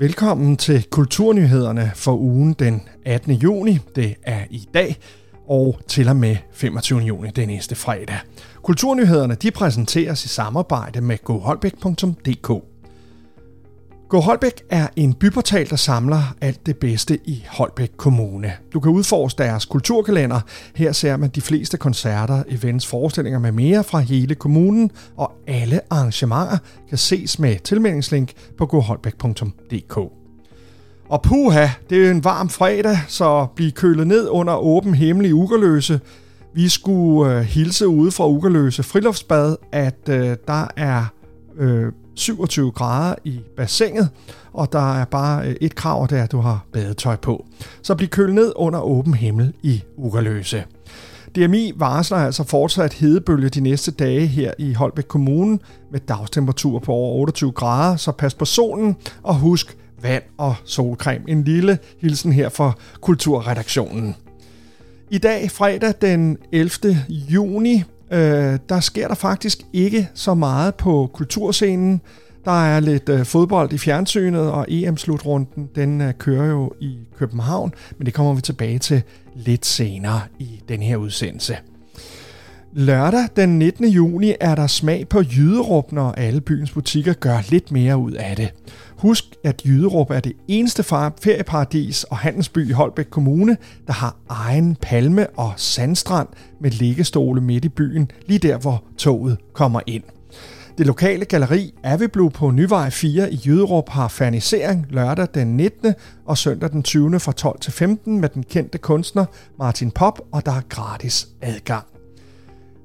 Velkommen til Kulturnyhederne for ugen den 18. juni. Det er i dag og til og med 25. juni, den næste fredag. Kulturnyhederne de præsenteres i samarbejde med goholbæk.dk. Go Holbæk er en byportal, der samler alt det bedste i Holbæk Kommune. Du kan udforske deres kulturkalender. Her ser man de fleste koncerter, events, forestillinger med mere fra hele kommunen, og alle arrangementer kan ses med tilmeldingslink på goholbæk.dk. Og puha, det er en varm fredag, så bliv kølet ned under åben himmel i Ugerløse. Vi skulle øh, hilse ude fra Ugerløse Friluftsbad, at øh, der er øh, 27 grader i bassinet, og der er bare øh, et krav, det er, at du har badetøj på. Så bliv kølet ned under åben himmel i Ugerløse. DMI varsler altså fortsat hedebølge de næste dage her i Holbæk Kommune med dagstemperatur på over 28 grader, så pas på solen og husk vand og solcreme. En lille hilsen her fra Kulturredaktionen. I dag, fredag den 11. juni, øh, der sker der faktisk ikke så meget på kulturscenen. Der er lidt øh, fodbold i fjernsynet, og EM-slutrunden den øh, kører jo i København, men det kommer vi tilbage til lidt senere i den her udsendelse. Lørdag den 19. juni er der smag på Jyderup, når alle byens butikker gør lidt mere ud af det. Husk, at Jyderup er det eneste ferieparadis og handelsby i Holbæk Kommune, der har egen palme- og sandstrand med liggestole midt i byen, lige der hvor toget kommer ind. Det lokale galleri Aviblu på Nyvej 4 i Jyderup har fernisering lørdag den 19. og søndag den 20. fra 12 til 15 med den kendte kunstner Martin Pop, og der er gratis adgang.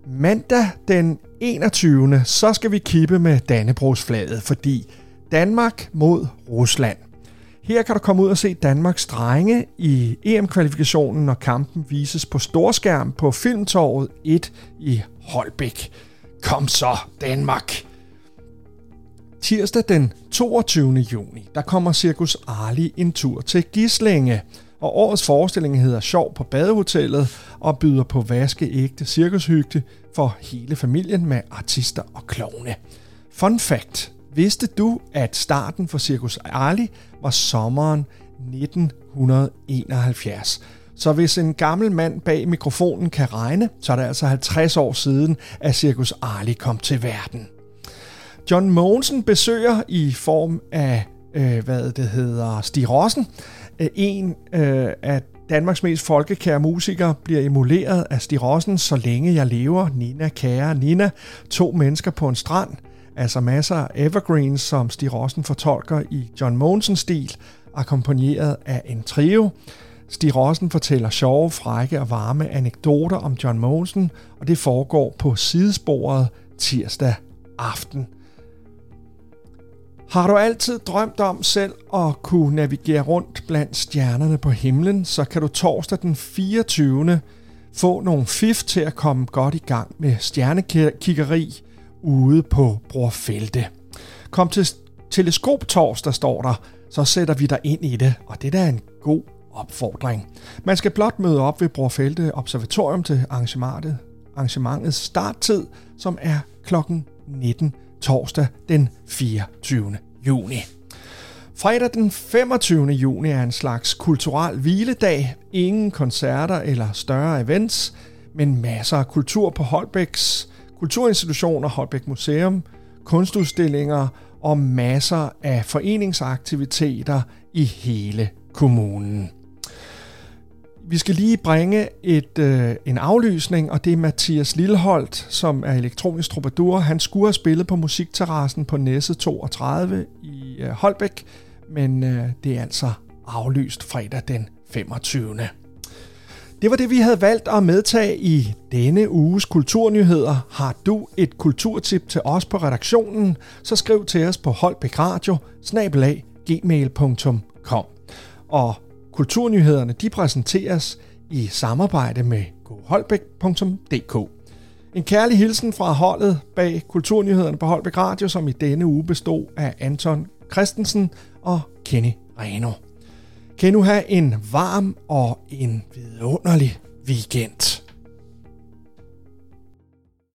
Mandag den 21. så skal vi kippe med Dannebrogsflaget, fordi Danmark mod Rusland. Her kan du komme ud og se Danmarks drenge i EM-kvalifikationen, når kampen vises på storskærm på Filmtorvet 1 i Holbæk. Kom så, Danmark! Tirsdag den 22. juni, der kommer Cirkus Arli en tur til Gislinge. Og årets forestilling hedder Sjov på badehotellet og byder på vaskeægte cirkushygge for hele familien med artister og klovne. Fun fact. Vidste du, at starten for Cirkus Arli var sommeren 1971? Så hvis en gammel mand bag mikrofonen kan regne, så er det altså 50 år siden, at Cirkus Arli kom til verden. John Mogensen besøger i form af, øh, hvad det hedder, Stig Rossen, en øh, af Danmarks mest folkekære musikere bliver emuleret af Stig Rossen, Så længe jeg lever, Nina kære Nina, to mennesker på en strand, altså masser af evergreens, som Stig Rossen fortolker i John Monsens stil, akkompagneret af en trio. Stig Rossen fortæller sjove, frække og varme anekdoter om John Monsen, og det foregår på sidesporet tirsdag aften. Har du altid drømt om selv at kunne navigere rundt blandt stjernerne på himlen, så kan du torsdag den 24. få nogle fif til at komme godt i gang med stjernekiggeri ude på Brorfelte. Kom til teleskop torsdag, står der, så sætter vi dig ind i det, og det der er en god opfordring. Man skal blot møde op ved Brorfelte Observatorium til arrangementet, arrangementets starttid, som er klokken 19 torsdag den 24. juni. Fredag den 25. juni er en slags kulturel hviledag. Ingen koncerter eller større events, men masser af kultur på Holbæks kulturinstitutioner, Holbæk Museum, kunstudstillinger og masser af foreningsaktiviteter i hele kommunen. Vi skal lige bringe et, øh, en aflysning, og det er Mathias Lilleholdt, som er elektronisk troubadour. Han skulle have spillet på musikterrassen på Næsset 32 i øh, Holbæk, men øh, det er altså aflyst fredag den 25. Det var det, vi havde valgt at medtage i denne uges kulturnyheder. Har du et kulturtip til os på redaktionen, så skriv til os på holbækradio gmail.com. Og kulturnyhederne de præsenteres i samarbejde med goholbæk.dk. En kærlig hilsen fra holdet bag kulturnyhederne på Holbæk Radio, som i denne uge bestod af Anton Christensen og Kenny Reno. Kan nu have en varm og en vidunderlig weekend.